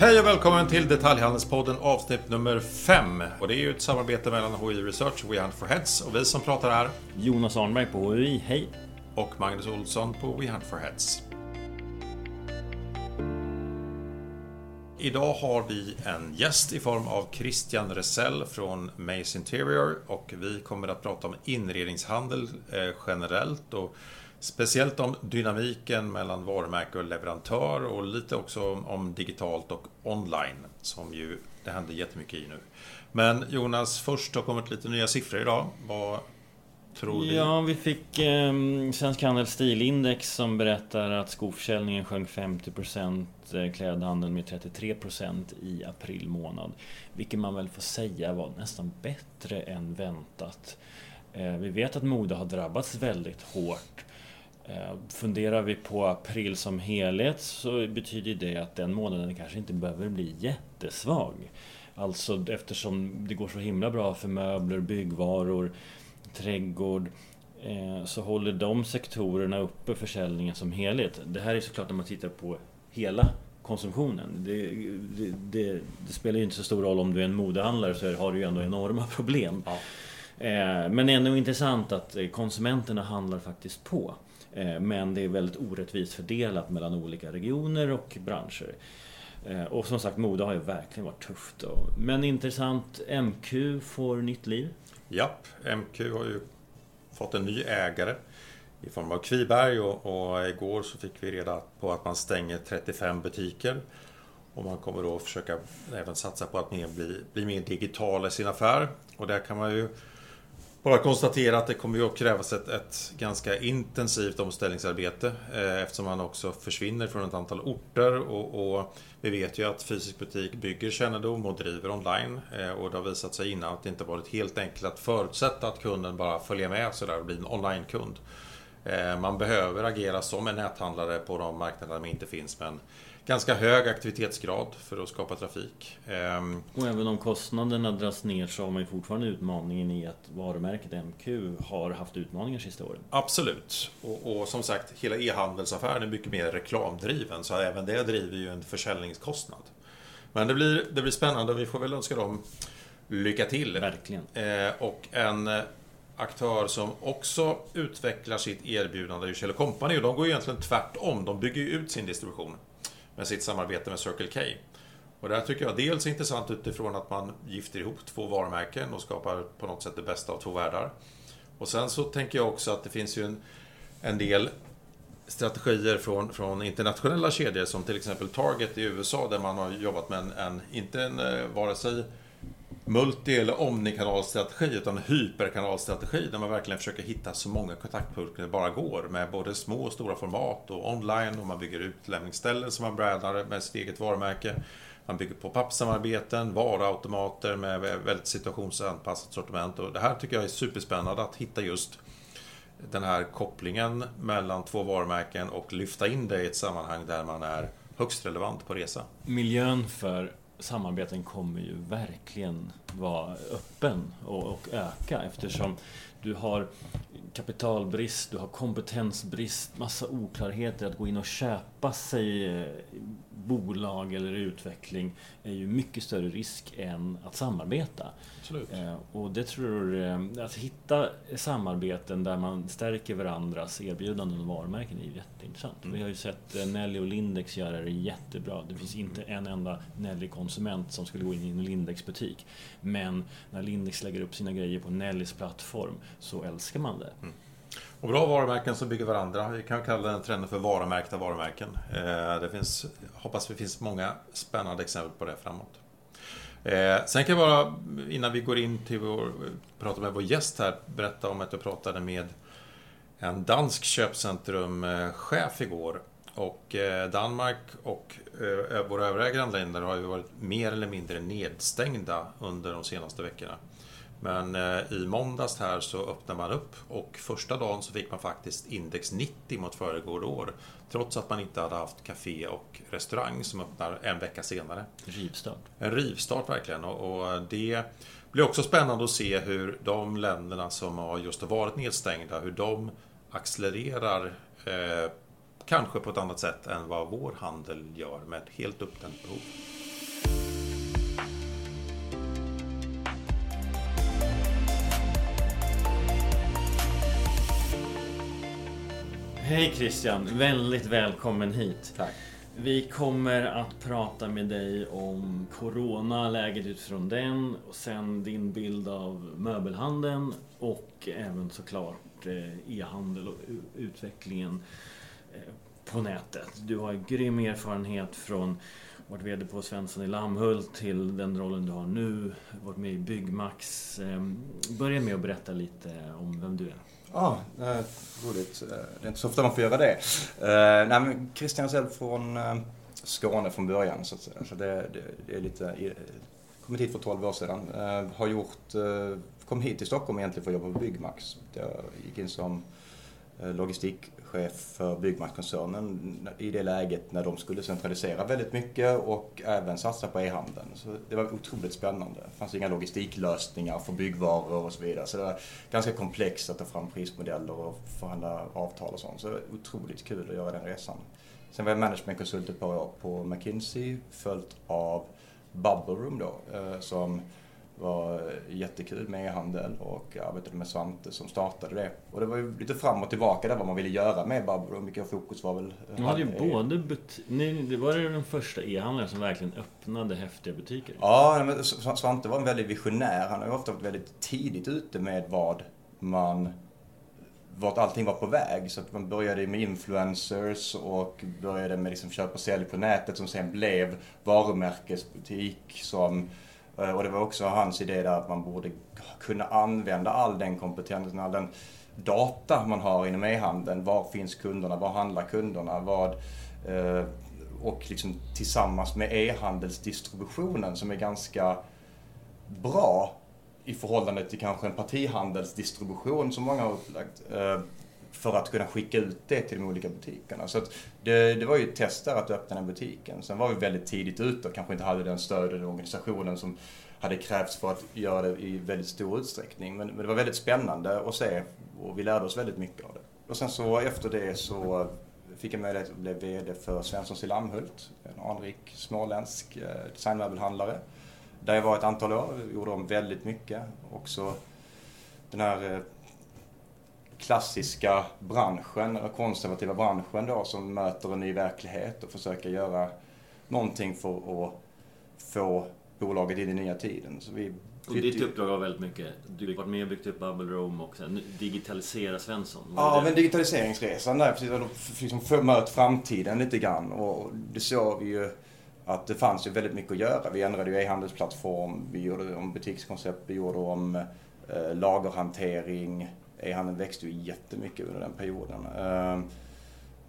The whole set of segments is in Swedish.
Hej och välkommen till Detaljhandelspodden avsnitt nummer 5. Och det är ju ett samarbete mellan HI Research och We Hunt for Heads. Och vi som pratar här Jonas Arnberg på HI, hej! och Magnus Olsson på We Hunt for Heads. Idag har vi en gäst i form av Christian Resell från Mace Interior och vi kommer att prata om inredningshandel eh, generellt och speciellt om dynamiken mellan varumärke och leverantör och lite också om, digitalt och online som ju det händer jättemycket i nu. Men Jonas, först har kommit lite nya siffror idag. Vad tror du? Ja, vi fick eh, Svensk Handels stilindex som berättar att skoförsäljningen sjönk 50% eh, klädhandeln med 33% i april månad. Vilket man väl får säga var nästan bättre än väntat. Eh, vi vet att mode har drabbats väldigt hårt. Eh, funderar vi på april som helhet så betyder det att den månaden kanske inte behöver bli jättesvag. Alltså eftersom det går så himla bra för möbler, byggvaror, trädgård eh, så håller de sektorerna uppe försäljningen som helhet. Det här är såklart när man tittar på hela konsumtionen. Det, det, det, det spelar ju inte så stor roll om du är en modehandlare så har du ju ändå enorma problem. Ja. Eh, Men det är ändå intressant att konsumenterna handlar faktiskt på. Eh, men det är väldigt orättvist fördelat mellan olika regioner och branscher. Eh, och som sagt, mode har ju verkligen varit tufft. då. Men intressant, MQ får nytt liv. Japp, MQ har ju fått en ny ägare i form av Kviberg och, och igår så fick vi reda på att man stänger 35 butiker. Och man kommer då försöka även satsa på att mer bli, bli mer digital i sin affär. Och där kan man ju bara konstatera att det kommer ju att krävas ett, ett ganska intensivt omställningsarbete eh, eftersom man också försvinner från ett antal orter och, och vi vet ju att fysisk butik bygger kännedom och driver online eh, och det har visat sig innan att det inte varit helt enkelt att förutsätta att kunden bara följer med sådär och blir en onlinekund. Eh, man behöver agera som en näthandlare på de marknader där man inte finns men ganska hög aktivitetsgrad för att skapa trafik. Ehm, Och även om kostnaderna dras ner så har man ju fortfarande utmaningen i att varumärket MQ har haft utmaningar sista åren. Absolut. Och, och som sagt, hela e-handelsaffären är mycket mer reklamdriven, så även det driver ju en försäljningskostnad. Men det blir, det blir spännande och vi får väl önska dem lycka till. Verkligen. Eh, och en eh, aktör som också utvecklar sitt erbjudande är ju Kjell Company och de går ju egentligen tvärtom. De bygger ju ut sin distribution med sitt samarbete med Circle K. Och det här tycker jag dels är intressant utifrån att man gifter ihop två varumärken och skapar på något sätt det bästa av två världar. Och sen så tänker jag också att det finns ju en, en del strategier från, från internationella kedjor som till exempel Target i USA där man har jobbat med en, en inte en eh, vare sig multi eller omnikanalstrategi utan hyperkanalstrategi där man verkligen försöker hitta så många kontaktpunkter det bara går med både små och stora format och online och man bygger utlämningsställen som man brädar med sitt eget varumärke. Man bygger på pappsamarbeten, varuautomater med väldigt situationsanpassat sortiment och det här tycker jag är superspännande att hitta just den här kopplingen mellan två varumärken och lyfta in det i ett sammanhang där man är högst relevant på resa. Miljön för samarbeten kommer ju verkligen vara öppen och, och öka eftersom du har kapitalbrist, du har kompetensbrist, massa oklarheter. Att gå in och köpa sig eh, bolag eller utveckling är ju mycket större risk än att samarbeta. Absolut. Eh, Och det tror jag, att hitta samarbeten där man stärker varandras erbjudanden och varumärken är jätteintressant. Mm. Vi har ju sett eh, Nelly och Lindex göra det jättebra. Det finns inte en enda Nelly-konsument som skulle gå in i en Lindex-butik. Men när Lindex lägger upp sina grejer på Nellys plattform så älskar man det. Och bra varumärken som bygger varandra. Vi kan kalla den trenden för varumärkta varumärken. Eh, det finns, hoppas det finns många spännande exempel på det framåt. Eh, sen kan jag bara, innan vi går in till vår, prata med vår gäst här, berätta om att jag pratade med en dansk köpcentrumchef igår. Och eh, Danmark och våra övriga grannländer har ju varit mer eller mindre nedstängda under de senaste veckorna. Men eh, i måndags här så öppnar man upp och första dagen så fick man faktiskt index 90 mot föregående år. Trots att man inte hade haft café och restaurang som öppnar en vecka senare. Rivstart. En rivstart verkligen och, det blir också spännande att se hur de länderna som har just varit nedstängda, hur de accelererar eh, kanske på ett annat sätt än vad vår handel gör med helt uppdämt behov. Hej Christian, väldigt välkommen hit. Tack. Vi kommer att prata med dig om Corona, läget utifrån den och sen din bild av möbelhandeln och även såklart eh, e-handel och utvecklingen eh, på nätet. Du har grym erfarenhet från varit VD på Svensson i Lammhult till den rollen du har nu. Varit med i Byggmax. Ehm, börja med att berätta lite om vem du är. Ja, eh, roligt. Eh, det är inte så ofta man får göra det. Eh, nej, men Christian själv från eh, Skåne från början så att säga. Så det, det, det är lite... Kommit hit för 12 år sedan. Eh, har gjort... Eh, kom hit till Stockholm egentligen för att jobba på Byggmax. Jag gick in som Eh, logistikchef för Byggmaxkoncernen i det läget när de skulle centralisera väldigt mycket och även satsa på e-handeln. Så det var otroligt spännande. Det fanns inga logistiklösningar för byggvaror och så vidare. Så det var ganska komplext att ta fram prismodeller och förhandla avtal och sånt. Så det var otroligt kul att göra den resan. Sen var jag managementkonsult ett par år på McKinsey följt av Bubble Room då eh, som var jättekul med e-handel och arbetade med Svante som startade det. Och det var ju lite fram och tillbaka där vad man ville göra med Bubble Mycket fokus var väl... De hade ju både but- Nej, det var den första e-handlaren som verkligen öppnade häftiga butiker. Ja, men Svante var en väldigt visionär. Han har ju ofta varit väldigt tidigt ute med vad man vart allting var på väg. Så att man började med influencers och började med liksom köp och sälj på nätet som sen blev varumärkesbutik som Eh, och det var också hans idé där att man borde kunna använda all den kompetensen, all den data man har inom e-handeln. Var finns kunderna? Var handlar kunderna? Vad, eh, och liksom tillsammans med e-handelsdistributionen som är ganska bra i förhållande till kanske en partihandelsdistribution som många har upplagt. Eh, för att kunna skicka ut det till de olika butikerna. Så det, det, var ju ett test där att öppna den butiken. Sen var vi väldigt tidigt ute och kanske inte hade den stöd och organisationen som hade krävts för att göra det i väldigt stor utsträckning. Men, men, det var väldigt spännande att se och vi lärde oss väldigt mycket av det. Och sen så efter det så fick jag möjlighet att bli VD för Svenssons i Lammhult, en anrik småländsk eh, designmöbelhandlare. Där jag var ett antal år, gjorde om väldigt mycket. Också den här eh, klassiska branschen, eller konservativa branschen då som möter en ny verklighet och försöker göra någonting för att få bolaget in i nya tiden. Så vi och ditt uppdrag var väldigt mycket, du har varit med och byggt upp Bubble Room och sen digitalisera Svensson. Ja, det? men digitaliseringsresan där, precis, liksom mött framtiden lite grann och det såg vi ju att det fanns ju väldigt mycket att göra. Vi ändrade ju e-handelsplattform, vi gjorde om butikskoncept, vi gjorde om eh, lagerhantering, Eh, E-handeln växte ju jättemycket under den perioden. Ehm,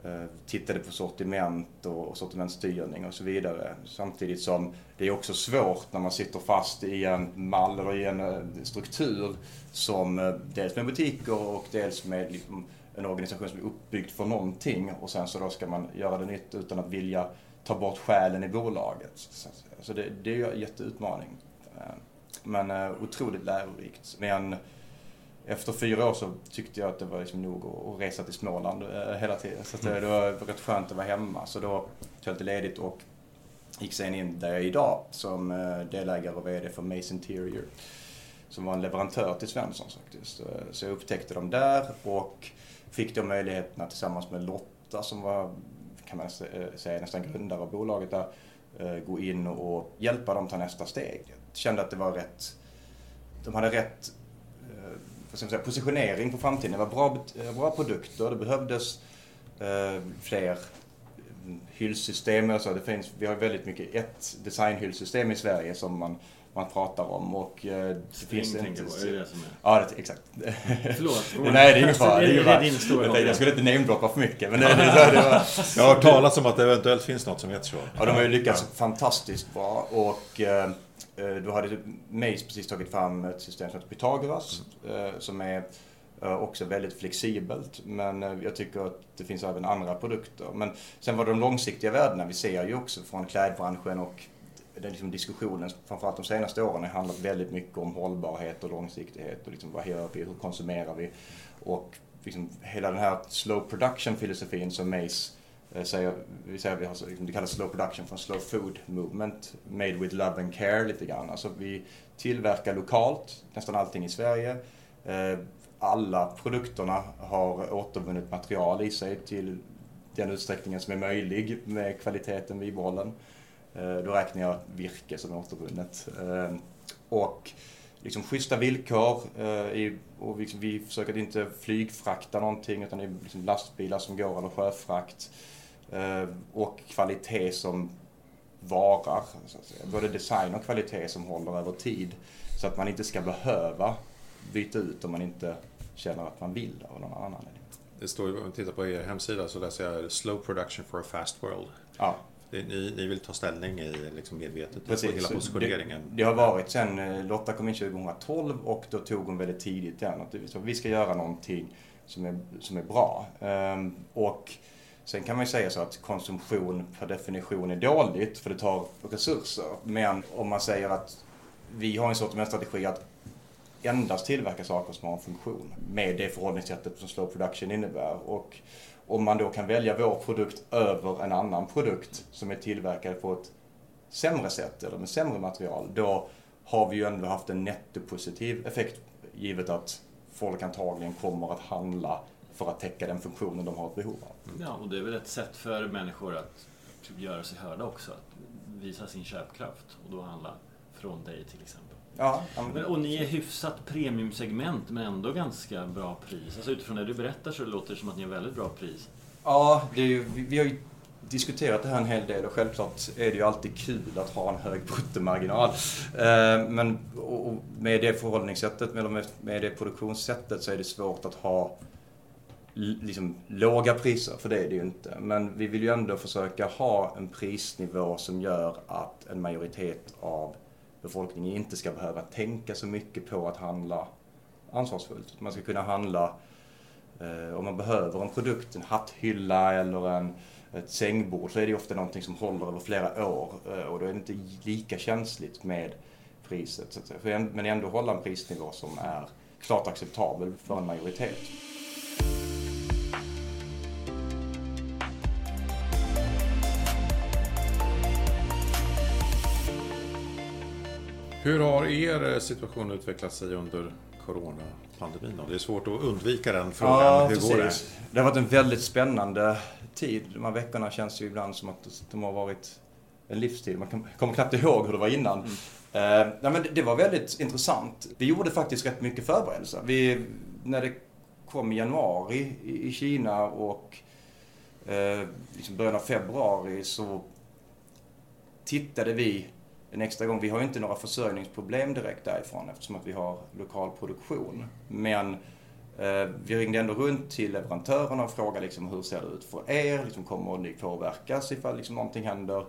eh, tittade på sortiment och sortimentsstyrning och så vidare. Samtidigt som det är också svårt när man sitter fast i en mall eller i en eh, struktur som dels med butiker och dels med liksom en organisation som är uppbyggd för någonting och sen så då ska man göra det nytt utan att vilja ta bort själen i bolaget. Så det, det är ju en jätteutmaning. Ehm, men otroligt lärorikt. Men efter fyra år så tyckte jag att det var liksom nog att resa till Småland eh, hela tiden. Så det var rätt skönt att vara hemma. Så då tog jag lite ledigt och gick sen in där jag är idag som eh, delägare och VD för Mace Interior. Som var en leverantör till Svenssons faktiskt. Så jag upptäckte dem där och fick då möjligheterna tillsammans med Lotta som var, kan man säga, nästan grundare av bolaget där, gå in och hjälpa dem ta nästa steg. Jag kände att det var rätt, de hade rätt säga, positionering på framtiden. Det var bra, eh, bra produkter, det behövdes eh, fler mm, hyllsystem. Alltså det finns, vi har väldigt mycket ett designhyllsystem i Sverige som man, man pratar om. Och, eh, det finns inte... På, är det som är? Ja, det, exakt. Förlåt. Nej, det är ingen fara. Det är, det är din stora jag, jag skulle inte namedroppa för mycket. Men det, det, det, var, jag har hört talas om att det eventuellt finns något som heter så. Ja, de har ju lyckats ja. fantastiskt bra. Och, eh, Eh, då hade Mace precis tagit fram ett system som heter Pythagoras mm. som är eh, också väldigt flexibelt. Men jag tycker att det finns även andra produkter. Men sen var det de långsiktiga värdena. Vi ser ju också från klädbranschen och den liksom diskussionen, framförallt de senaste åren, har handlat väldigt mycket om hållbarhet och långsiktighet och liksom vad gör vi, hur konsumerar vi? Och liksom hela den här slow production filosofin som Mace eh, säger, vi säger vi har, liksom, det kallas slow production från slow food movement, made with love and care lite grann. Alltså vi tillverkar lokalt, nästan allting i Sverige. Eh, alla produkterna har återvunnet material i sig till den utsträckningen som är möjlig med kvaliteten bibehållen. Eh, då räknar jag virke som återvunnet. Eh, och liksom schyssta villkor eh, och vi, vi försöker inte flygfrakta någonting utan det är liksom lastbilar som går eller sjöfrakt. Och kvalitet som varar. Både design och kvalitet som håller över tid. Så att man inte ska behöva byta ut om man inte känner att man vill av någon annan anledning. Det står ju, om man tittar på er hemsida så läser jag Slow production for a fast world. Ja. Ni, ni vill ta ställning i liksom medvetet Precis. på hela positioneringen? Det, det, har varit sen eh, Lotta kom in 2012 och då tog hon väldigt tidigt den att vi ska göra någonting som är, som är bra. Um, och Sen kan man ju säga så att konsumtion per definition är dåligt för det tar resurser. Men om man säger att vi har en sortimentsstrategi att endast tillverka saker som har en funktion med det förhållningssättet som slow production innebär. Och om man då kan välja vår produkt över en annan produkt som är tillverkad på ett sämre sätt eller med sämre material, då har vi ju ändå haft en nettopositiv effekt givet att folk antagligen kommer att handla för att täcka den funktionen de har ett behov av. Ja, och det är väl ett sätt för människor att göra sig hörda också, att visa sin köpkraft och då handla från dig till exempel. Ja, men, och ni är hyfsat premiumsegment men ändå ganska bra pris. Alltså utifrån det du berättar så låter det som att ni har väldigt bra pris. Ja, ju, vi har ju diskuterat det här en hel del och självklart är det ju alltid kul att ha en hög bruttomarginal. Eh, men med det förhållningssättet, med det produktionssättet så är det svårt att ha liksom låga priser, för det är det ju inte. Men vi vill ju ändå försöka ha en prisnivå som gör att en majoritet av befolkningen inte ska behöva tänka så mycket på att handla ansvarsfullt. Man ska kunna handla eh, om man behöver en produkt, en hatthylla eller en, ett sängbord så är det ofta någonting som håller över flera år eh, och då är det inte lika känsligt med priset. Men ändå hålla en prisnivå som är klart acceptabel för en majoritet. Hur har er situation utvecklat sig under coronapandemin? Det är svårt att undvika den frågan. Ja, Hur går det? Det har varit en väldigt spännande tid. De här veckorna känns ju ibland som att de har varit en livstid. Man kommer knappt ihåg hur det var innan. Mm. Nej, men det var väldigt intressant. Vi gjorde faktiskt rätt mycket förberedelser. Vi, när det kom i januari i, Kina och uh, liksom början av februari så tittade vi en extra gång. Vi har ju inte några försörjningsproblem direkt därifrån eftersom att vi har lokal produktion. Men eh, vi ringde ändå runt till leverantörerna och frågade liksom, hur ser det ut för er? Liksom, kommer ni påverkas ifall liksom, någonting händer?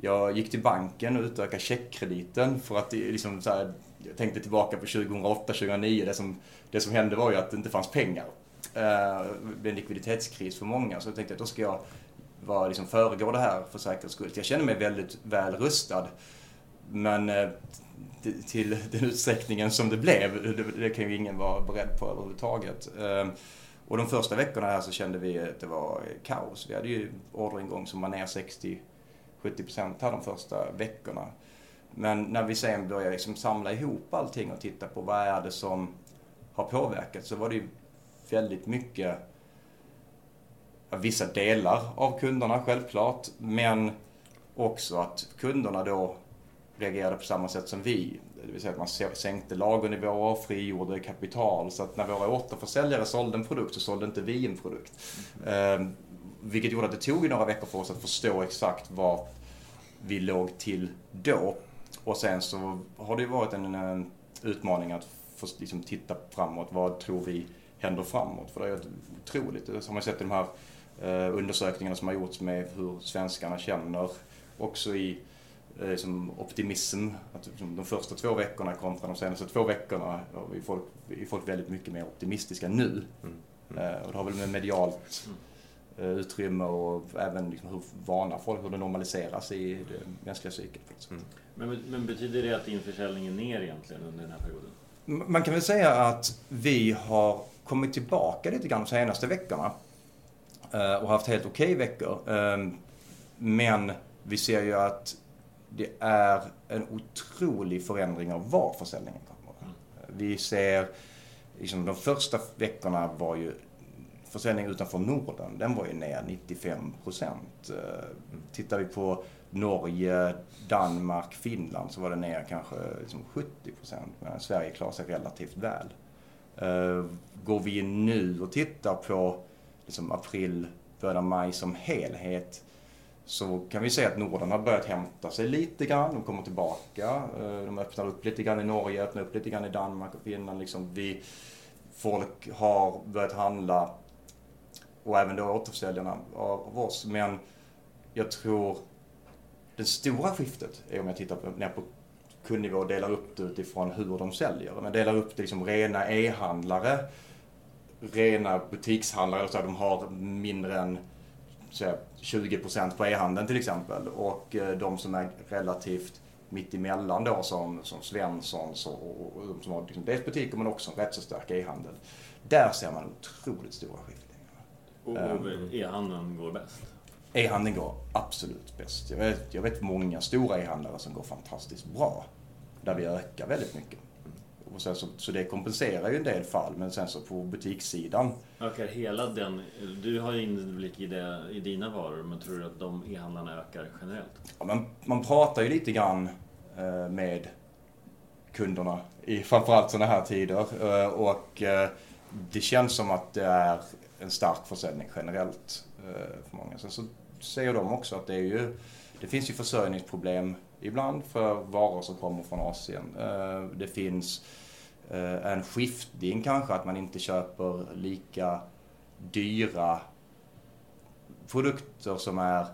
Jag gick till banken och utökade checkkrediten för att eh, liksom, så här, jag tänkte tillbaka på 2008-2009. Det som, det som hände var ju att det inte fanns pengar. Eh, det blev en likviditetskris för många så jag tänkte att då ska jag vara, liksom, föregå det här för säkerhets skull. Jag känner mig väldigt väl rustad. Men eh, till den utsträckningen som det blev, det, kan ju ingen vara beredd på överhuvudtaget. Ehm, och de första veckorna här så kände vi att det var kaos. Vi hade ju orderingång som var ner 60-70% här de första veckorna. Men när vi sen började liksom samla ihop allting och titta på vad är det som har påverkat så var det ju väldigt mycket vissa delar av kunderna självklart, men också att kunderna då reagerade på samma sätt som vi. Det vill säga att man sänkte lagernivåer, frigjorde kapital. Så att när våra återförsäljare sålde en produkt så sålde inte vi en produkt. Mm. Eh, vilket gjorde att det tog några veckor för oss att förstå exakt var vi låg till då. Och sen så har det ju varit en, en utmaning att få, liksom, titta framåt. Vad tror vi händer framåt? För det är otroligt. Det har man sett i de här eh, undersökningarna som har gjorts med hur svenskarna känner. Också i liksom optimism. Att liksom de första två veckorna kontra de senaste två veckorna är folk, är folk väldigt mycket mer optimistiska nu. Mm. Mm. Och det har väl med medialt mm. utrymme och även liksom hur vana folk, hur det normaliseras i det mänskliga psyket. Mm. Men, men betyder det att din försäljning är ner egentligen under den här perioden? Man kan väl säga att vi har kommit tillbaka lite grann de senaste veckorna och haft helt okej okay veckor. Ehm, men vi ser ju att det är en otrolig förändring av var försäljningen kommer. Vi ser liksom, de första veckorna var ju försäljningen utanför Norden, den var ju ner 95 procent. Eh, tittar vi på Norge, Danmark, Finland så var det ner kanske liksom 70 procent medan Sverige klarar sig relativt väl. Eh, går vi nu och tittar på liksom april, början av maj som helhet så kan vi se att Norden har börjat hämta sig lite grann. De kommer tillbaka. Eh, de öppnar upp lite grann i Norge, öppnar upp lite grann i Danmark och Finland. Liksom vi, folk har börjat handla och även då återförsäljarna av oss. Men jag tror det stora skiftet är om jag tittar på, ner på kundnivå och delar upp det utifrån hur de säljer. Men delar upp det liksom rena e-handlare, rena butikshandlare, så de har mindre än så 20% på e-handeln till exempel. Och eh, de som är relativt mitt emellan då som, som Svenssons och, och, och de som har liksom dels butiker men också rätt så stark e-handel. Där ser man otroligt stora skiftningar. Och, och ehm. e-handeln går bäst? E-handeln går absolut bäst. Jag vet, jag vet många stora e-handlare som går fantastiskt bra. Där vi ökar väldigt mycket. Och sen så, så det kompenserar ju en del fall, men sen så på butikssidan. Ökar hela den, du har ju inblick i, det, i dina varor, men tror du att de e-handlarna ökar generellt? Ja, man, man pratar ju lite grann eh, med kunderna i framförallt sådana här tider. Eh, och eh, det känns som att det är en stark försäljning generellt för många. Sen så säger de också att det är ju, det finns ju försörjningsproblem ibland för varor som kommer från Asien. Eh, det finns eh, en skiftning kanske, att man inte köper lika dyra produkter som är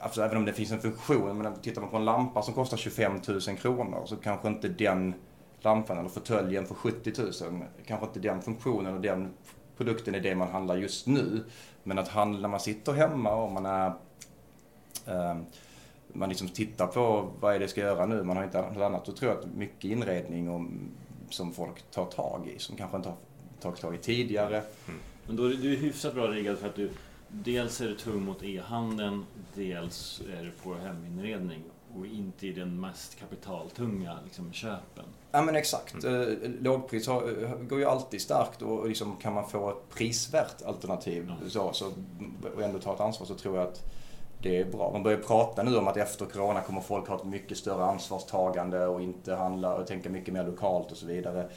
Alltså även om det finns en funktion, men tittar man på en lampa som kostar 25 000 kronor så kanske inte den lampan eller fåtöljen för 70 000, kanske inte den funktionen och den produkten är det man handlar just nu. Men att handla när man sitter hemma och man är man liksom tittar på vad är det jag ska göra nu, man har inte något annat. Då tror jag att mycket inredning och, som folk tar tag i, som kanske inte har tagit tag i tidigare. Mm. Men då är du hyfsat bra riggad för att du dels är du tung mot e-handeln, dels är du på heminredning och inte i den mest kapitaltunga liksom, köpen. Ja men exakt. Mm. Eh, lågpris har, går ju alltid starkt och liksom kan man få ett prisvärt alternativ mm. så, så, och ändå ta ett ansvar så tror jag att det är bra. Man börjar prata nu om att efter Corona kommer folk ha ett mycket större ansvarstagande och inte handla och tänka mycket mer lokalt och så vidare.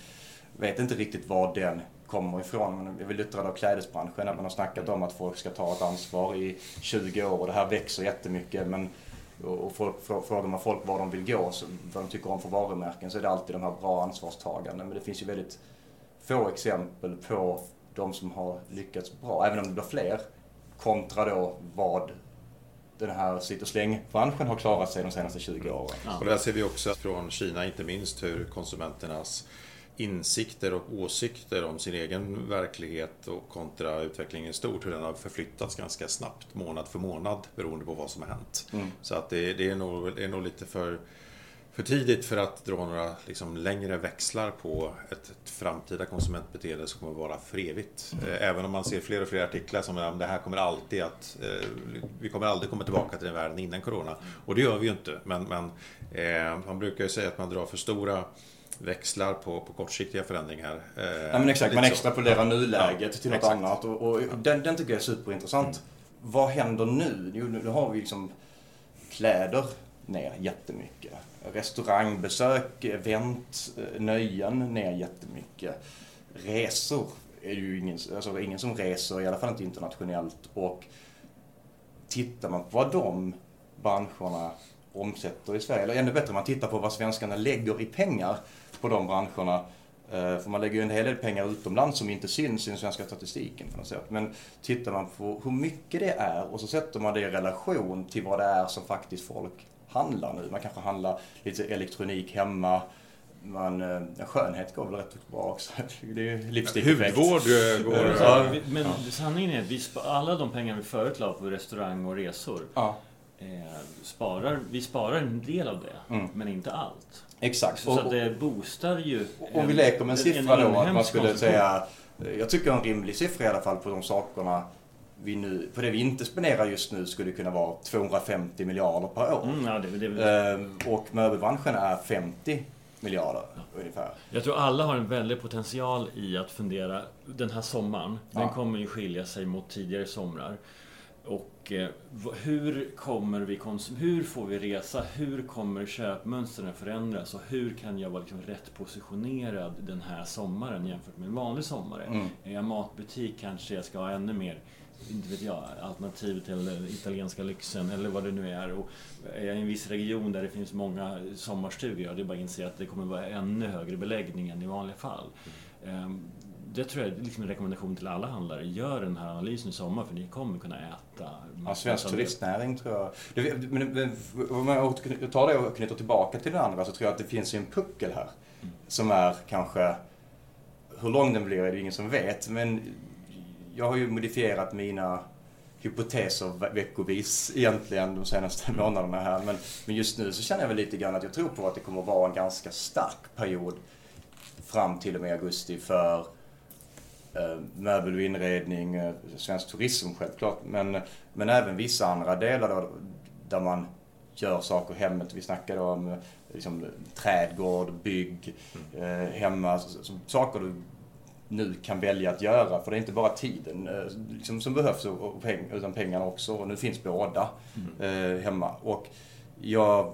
Vet inte riktigt var den kommer ifrån. Men jag vill luttrad av klädesbranschen att man har snackat om att folk ska ta ett ansvar i 20 år och det här växer jättemycket. Men, och folk, frågar man folk var de vill gå, så, vad de tycker om för varumärken, så är det alltid de här bra ansvarstagande. Men det finns ju väldigt få exempel på de som har lyckats bra, även om det blir fler, kontra då vad den här sitt och släng-branschen har klarat sig de senaste 20 åren. Ja. Och där ser vi också från Kina inte minst hur konsumenternas insikter och åsikter om sin egen verklighet och kontra utvecklingen i stort, hur den har förflyttats ganska snabbt månad för månad beroende på vad som har hänt. Mm. Så att det, det, är nog, det är nog lite för för tidigt för att dra några liksom, längre växlar på ett, ett framtida konsumentbeteende som kommer vara för evigt. Mm. Eh, även om man ser fler och fler artiklar som att det här kommer alltid att... Eh, vi kommer aldrig komma tillbaka till den världen innan Corona. Och det gör vi ju inte. Men, men eh, man brukar ju säga att man drar för stora växlar på, på kortsiktiga förändringar. Eh, ja men exakt, man extrapolerar nuläget ja, till något exakt. annat. Och, och den, den tycker jag är superintressant. Mm. Vad händer nu? Jo, nu har vi liksom kläder ner jättemycket restaurangbesök, event, eh, nöjen ner jättemycket. Resor är ju ingen, alltså ingen som reser, i alla fall inte internationellt. Och tittar man på vad de branscherna omsätter i Sverige, eller ännu bättre, man tittar på vad svenskarna lägger i pengar på de branscherna. Eh, för man lägger ju en hel del pengar utomlands som inte syns i den svenska statistiken på något sätt. Men tittar man på hur mycket det är och så sätter man det i relation till vad det är som faktiskt folk handlar nu. Man kanske handlar lite elektronik hemma. Man, eh, skönhet går väl rätt bra också. Det är lipstick Hudvård eh, går... Ja, men sanningen är att vi alla de pengar vi förut la på restaurang och resor ja. eh, sparar, vi sparar en del av det, mm. men inte allt. Exakt. Så, och, så att det boostar ju... Om vi leker med en siffra en då, att man skulle säga... Jag tycker en rimlig siffra i alla fall på de sakerna vi nu, på det vi inte spenderar just nu skulle kunna vara 250 miljarder per år. Mm, ja, det, det. Ehm, och möbelbranschen är 50 miljarder ungefär. Jag tror alla har en väldig potential i att fundera, den här sommaren, Ja. den kommer ju skilja sig mot tidigare somrar. Och eh, hur kommer vi hur får vi resa? Hur kommer köpmönstren förändras? Och hur kan jag vara liksom rätt positionerad den här sommaren jämfört med en vanlig sommare? Mm. Är jag matbutik kanske jag ska ha ännu mer inte vet jag, alternativ till den italienska lyxen eller vad det nu är. Och är jag i en viss region där det finns många sommarstugor, det är bara att inse att det kommer vara ännu högre beläggning än i vanliga fall. Ehm, Det tror jag är liksom en rekommendation till alla handlare. Gör den här analysen i sommar för ni kommer kunna äta. Ja, svensk turistnäring tror jag. Det, men, men, om jag tar det och knyter tillbaka till det andra så tror jag att det finns en puckel här. Som är kanske, hur lång den blir är det ingen som vet. Men jag har ju modifierat mina hypoteser ve- veckovis egentligen de senaste månaderna här. Men, men just nu så känner jag väl lite grann att jag tror på att det kommer vara en ganska stark period fram till och med augusti för eh, möbel och inredning, eh, svensk turism självklart, men, men även vissa andra delar då, där man gör saker hemmet. Vi snackade om eh, liksom, trädgård, bygg, eh, hemma, så, så, saker du nu kan välja att göra. För det är inte bara tiden eh, liksom, som behövs och, peng, utan pengarna också. Och nu finns båda eh, hemma. Och jag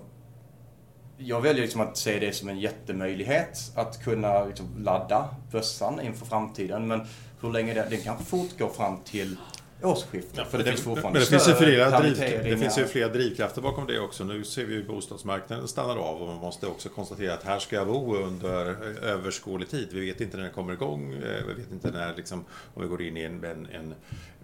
jag väljer liksom att se det som en jättemöjlighet att kunna liksom ladda bössan inför framtiden. Men hur länge det, den kanske fortgår fram till årsskiftet. för det, finns fortfarande men det finns, flera driv, det finns ju flera drivkrafter bakom det också. Nu ser vi ju bostadsmarknaden stannar av och man måste också konstatera att här ska jag bo under överskådlig tid. Vi vet inte när den kommer igång. eh, Vi vet inte när, liksom, om vi går in i en, en, en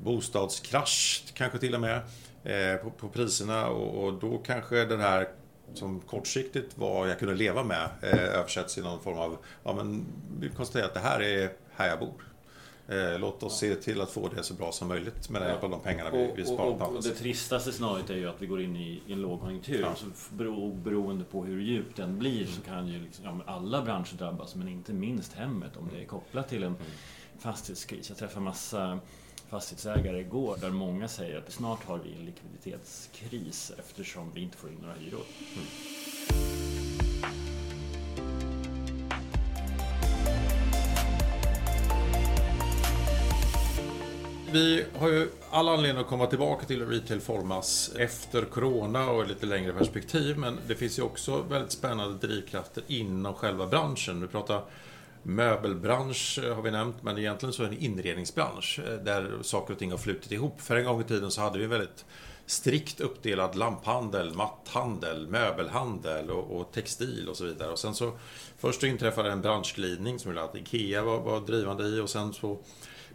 bostadskrasch kanske till och med eh, på, på priserna och, och då kanske den här som kortsiktigt vad jag kunde leva med eh, översätts i någon form av, ja men vi konstaterar att det här är här jag bor. Eh, låt oss se till att få det så bra som möjligt med hjälp av de pengarna vi, vi Och, sparar och, på och, andra det tristaste scenariot är ju att vi går in i, i en lågkonjunktur. Ja. Så f- bero, beroende på hur djup den blir så kan ju liksom, ja, alla branscher drabbas, men inte minst hemmet om det är kopplat till en fastighetskris. Jag träffade massa fastighetsägare igår där många säger att snart har vi en likviditetskris eftersom vi inte får in några hyror. Vi har ju alla anledning att komma tillbaka till Retail Formas efter Corona och lite längre perspektiv. Men det finns ju också väldigt spännande drivkrafter inom själva branschen. Vi pratar möbelbransch eh, har vi nämnt, men egentligen så är det en inredningsbransch eh, där saker och ting har flutit ihop. För en gång i tiden så hade vi väldigt strikt uppdelad lamphandel, matthandel, möbelhandel och, och textil och så vidare. Och sen så först så inträffade en branschglidning som gjorde att IKEA var, var drivande i och sen så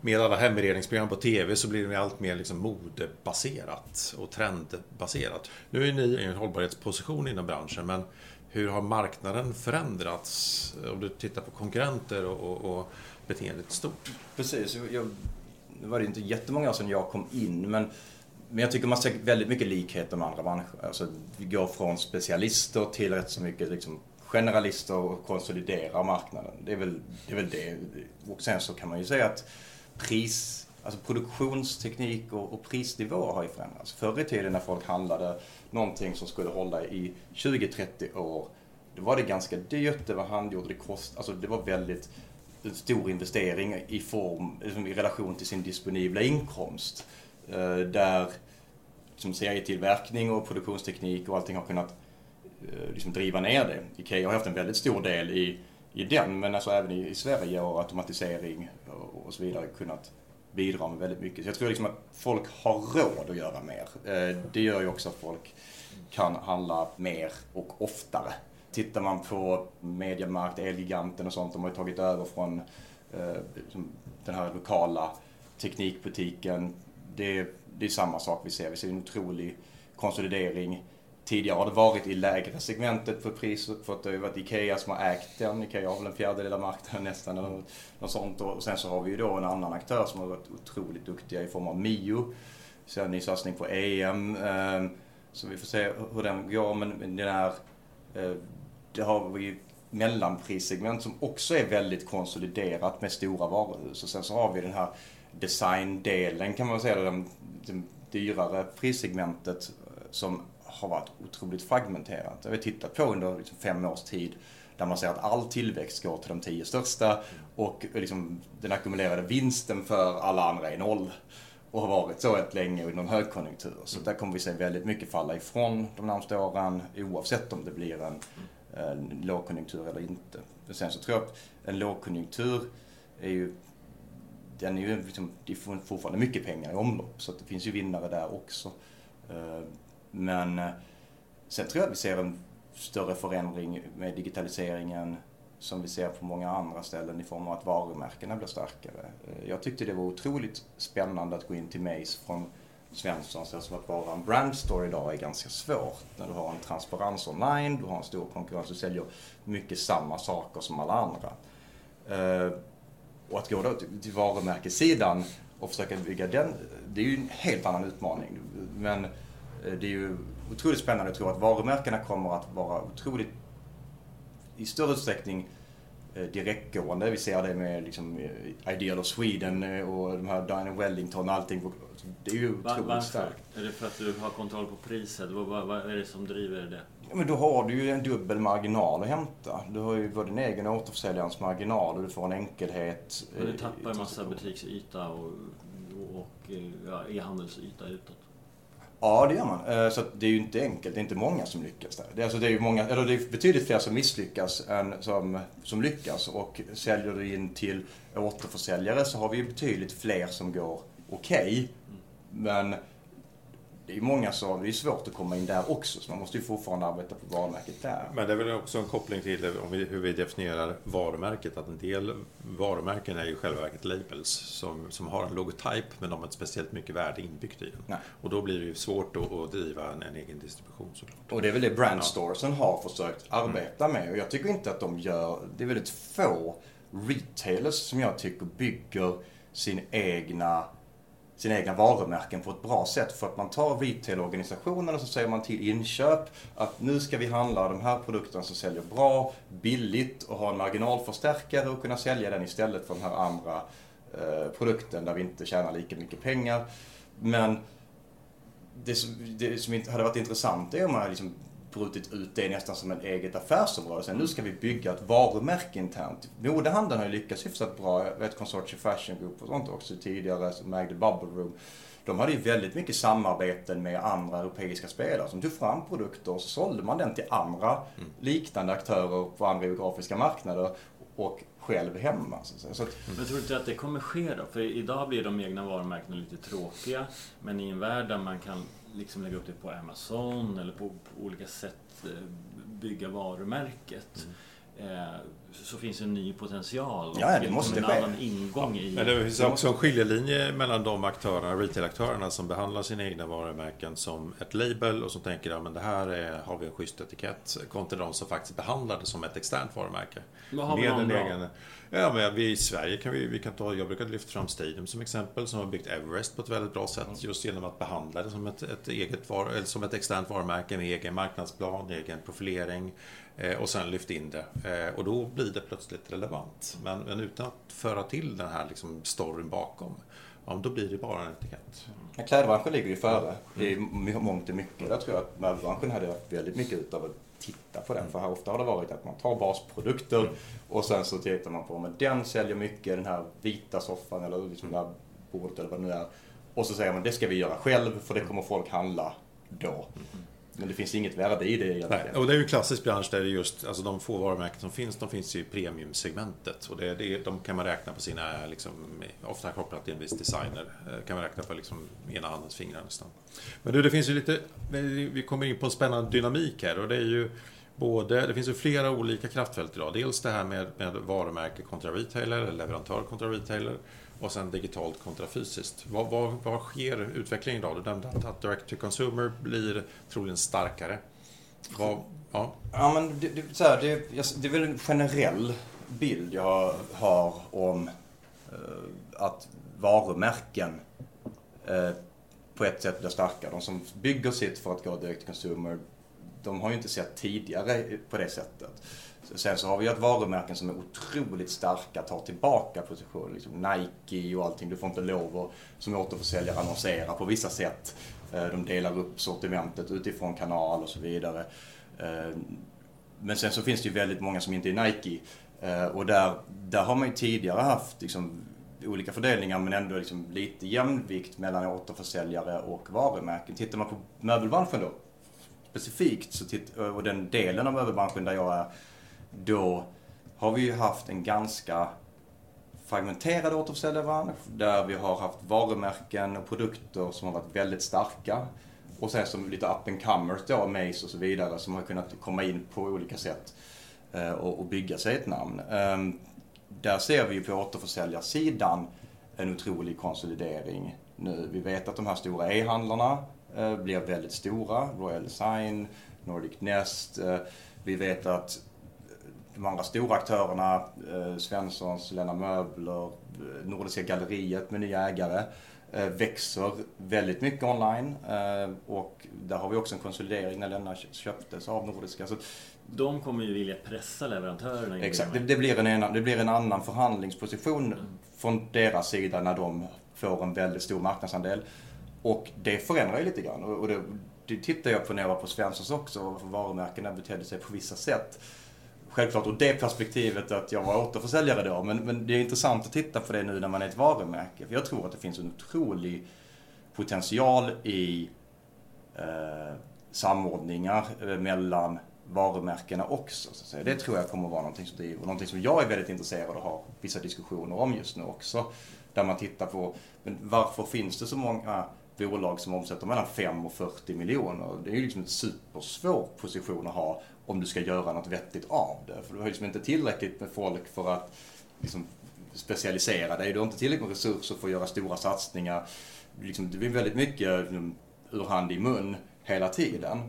med alla heminredningsprogram på TV så blir det allt mer liksom modebaserat och trendbaserat. Nu är ni i en hållbarhetsposition inom branschen, men hur har marknaden förändrats? Om du tittar på konkurrenter och, och, och beteendet i stort. Precis. Jag, nu var det inte jättemånga år sedan jag kom in, men, men jag tycker man ser väldigt mycket likheter med andra branscher. Alltså, vi går från specialister till rätt så mycket liksom, generalister och konsoliderar marknaden. Det är, väl, det är väl det. Och sen så kan man ju säga att pris, alltså produktionsteknik och, och prisnivåer har ju förändrats. Förr i tiden när folk handlade någonting som skulle hålla i 20-30 år, då var det ganska dyrt, det var handgjort, det kost, alltså det var väldigt en stor investering i form, liksom i relation till sin disponibla inkomst. Eh, Där som serietillverkning och produktionsteknik och allting har kunnat eh, liksom driva ner det. Ikea har haft en väldigt stor del i, i den, men alltså även i, i Sverige och automatisering och, och så vidare kunnat bidra med väldigt mycket. Så jag tror liksom att folk har råd att göra mer. Eh, Det gör ju också att folk kan handla mer och oftare. Tittar man på Mediamarkt, Elgiganten och sånt, de har ju tagit över från eh, liksom den här lokala teknikbutiken. Det, det är samma sak vi ser. Vi ser en otrolig konsolidering. Tidigare har det varit i lägre segmentet för pris, för att det har varit Ikea som har ägt den. Ikea har väl en fjärdedel av marknaden nästan, eller något sånt. Och sen så har vi ju då en annan aktör som har varit otroligt duktiga i form av Mio. Sen ny satsning på EM. Ehm, så vi får se hur den går. Men den här, eh, det har vi ju mellanprissegment som också är väldigt konsoliderat med stora varuhus. Och sen så har vi den här designdelen kan man säga, det, dyrare prissegmentet eh, som har varit otroligt fragmenterat. Det har vi tittat på under liksom fem års tid. där man ser att all tillväxt går till de tio största och liksom den ackumulerade vinsten för alla andra är noll. Och har varit så ett länge under en högkonjunktur. Så där kommer vi se väldigt mycket falla ifrån de närmaste åren oavsett om det blir en, en lågkonjunktur eller inte. För sen så tror jag att en lågkonjunktur är ju den är ju liksom, det är fortfarande mycket pengar i omlopp så det finns ju vinnare där också. Ehm, men eh, sen tror jag att vi ser en större förändring med digitaliseringen som vi ser på många andra ställen i form av att varumärkena blir starkare. Eh, jag tyckte det var otroligt spännande att gå in till Mace från Svenssons eftersom att vara en brandstore idag är ganska svårt. När du har en transparens online, du har en stor konkurrens, du säljer mycket samma saker som alla andra. Eh, och att gå då till varumärkessidan och försöka bygga den, det är ju en helt annan utmaning. Men det är ju otroligt spännande att tro att varumärkena kommer att vara otroligt, i större utsträckning eh, direktgående. Vi ser det med liksom eh, Ideal of Sweden och de här Dine Wellington och allting. Det är ju otroligt Varför? starkt. Är det för att du har kontroll på priset? Vad, vad, är det som driver det? Ja, men då har du ju en dubbel marginal att hämta. Du har ju både din egen återförsäljarens marginal och du får en enkelhet. Men du tappar en massa butiksyta och, och ja, e-handelsyta utåt. Ja, det gör man. Eh, så det är ju inte enkelt. Det är inte många som lyckas där. Det är, alltså, det är, många, eller det är betydligt fler som misslyckas än som, som lyckas. Och säljer du in till återförsäljare så har vi ju betydligt fler som går okej. Okay. Men det är många som, det är svårt att komma in där också, så man måste ju fortfarande arbeta på varumärket där. Men det är väl också en koppling till om vi, hur vi definierar varumärket, att en del varumärken är ju själva verket labels som, som har en logotyp men de har inte speciellt mycket värde inbyggt i den. Nej. Och då blir det ju svårt att, att driva en, en, egen distribution såklart. Och det är väl det brandstoresen ja. har försökt arbeta mm. med och jag tycker inte att de gör, det är väldigt få retailers som jag tycker bygger sin egna sina egna varumärken på ett bra sätt. För att man tar retailorganisationen och så säger man till inköp att nu ska vi handla de här produkterna som säljer bra, billigt och ha en marginalförstärkare och kunna sälja den istället för den här andra eh, produkten där vi inte tjänar lika mycket pengar. Men det som, det som hade varit intressant är om man liksom brutit ut det nästan som ett eget affärsområde. Sen nu ska vi bygga ett varumärke internt. Modehandeln har ju lyckats hyfsat bra. Jag vet Consortium Fashion Group och sånt också tidigare som ägde Bubble Room. De hade ju väldigt mycket samarbeten med andra europeiska spelare som tog fram produkter och så sålde man den till andra mm. liknande aktörer på andra geografiska marknader och själv hemma. Så att, så att, men tror du inte att det kommer ske då? För idag blir de egna varumärkena lite tråkiga. Men i en värld där man kan liksom lägga upp det på Amazon eller på, på olika sätt eh, bygga varumärket. Mm. Eh, så finns en ny potential och ja, det måste en ske. annan ingång ja. i... Men det finns också en skiljelinje mellan de aktörerna, retail-aktörerna som behandlar sina egna varumärken som ett label och som tänker att ja, det här är, har vi en schysst etikett kontra de som faktiskt behandlar det som ett externt varumärke. Vad har vi någon bra? Egen, Ja, men vi i Sverige kan vi, vi kan ta, jag brukar lyfta fram Stadium som exempel som har byggt Everest på ett väldigt bra sätt just genom att behandla det som ett, ett eget var, eller som ett externt varumärke med egen marknadsplan, egen profilering eh, och sen lyft in det. Eh, och då blir det plötsligt relevant. Men, men utan att föra till den här liksom storyn bakom. Ja, då blir det bara en etikett. Ja, klädbranschen ligger ju före i mångt och mycket. Där tror jag att möbelbranschen hade haft väldigt mycket utav titta på den. Mm. För här ofta har det varit att man tar basprodukter mm. och sen så tittar man på, men den säljer mycket, den här vita soffan eller liksom det här bordet eller vad det nu är. Och så säger man, det ska vi göra själv för det kommer folk handla då. Mm. Men det finns inget värde i det egentligen. Nej, och det är ju en klassisk bransch där det just, alltså de få varumärken som finns, de finns ju i premiumsegmentet. Och det, det, de kan man räkna på sina, liksom, ofta kopplat till en viss designer, eh, kan man räkna på liksom ena handens fingrar nästan. Men du, det finns ju lite, vi kommer in på en spännande dynamik här och det är ju både, det finns ju flera olika kraftfält idag. Dels det här med, med varumärke kontra retailer, eller leverantör kontra retailer och sen digitalt kontra fysiskt. Vad, vad, vad sker utvecklingen idag? Du nämnde att direct to consumer blir troligen starkare. Vad, ja. ja, men det, det, så här, det, det är väl en generell bild jag har om eh, att varumärken eh, på ett sätt blir starka. De som bygger sitt för att gå direkt till consumer, de har ju inte sett tidigare på det sättet. Sen så har vi ju ett varumärken som är otroligt starka, tar tillbaka positioner. Liksom Nike och allting. Du får inte lov att som återförsäljare annonsera på vissa sätt. Eh, de delar upp sortimentet utifrån kanal och så vidare. Eh, men sen så finns det ju väldigt många som inte är Nike. Eh, och där, där har man ju tidigare haft liksom, olika fördelningar men ändå liksom lite jämvikt mellan återförsäljare och varumärken. Tittar man på möbelbranschen då, specifikt, så titt, och den delen av möbelbranschen där jag är, då har vi ju haft en ganska fragmenterad återförsäljarbransch. där vi har haft varumärken och produkter som har varit väldigt starka. Och sen som lite up and comers då, Mace och så vidare, som har kunnat komma in på olika sätt eh, och, bygga sig ett namn. Ehm, där ser vi ju på återförsäljarsidan en otrolig konsolidering nu. Vi vet att de här stora e-handlarna eh, blir väldigt stora. Royal Design, Nordic Nest. Eh, vi vet att de andra stora aktörerna, eh, Svenssons, Lena Möbler, eh, Nordiska Galleriet med nya ägare, eh, växer väldigt mycket online. Och där har vi också en konsolidering när Lena köptes av Nordiska. Så de kommer ju vilja pressa leverantörerna. Exakt, det, det, blir en, det blir en annan förhandlingsposition mm. från deras sida när de får en väldigt stor marknadsandel. Och det förändrar ju lite grann. Och det, det tittar jag på när jag var på Svenssons också, varumärkena betedde sig på vissa sätt. Självklart ur det perspektivet att jag var återförsäljare då, men, men det är intressant att titta på det nu när man är ett varumärke. För jag tror att det finns en otrolig potential i eh, samordningar eh, mellan varumärkena också. Så det tror jag kommer att vara någonting som driver, någonting som jag är väldigt intresserad av att ha vissa diskussioner om just nu också. Där man tittar på, men varför finns det så många bolag som omsätter mellan 5 och 40 miljoner? Det är ju liksom en supersvår position att ha om du ska göra något vettigt av det. För du har liksom inte tillräckligt med folk för att liksom specialisera dig. Du har inte tillräckligt med resurser för att göra stora satsningar. Liksom, det blir väldigt mycket liksom, ur hand i mun hela tiden.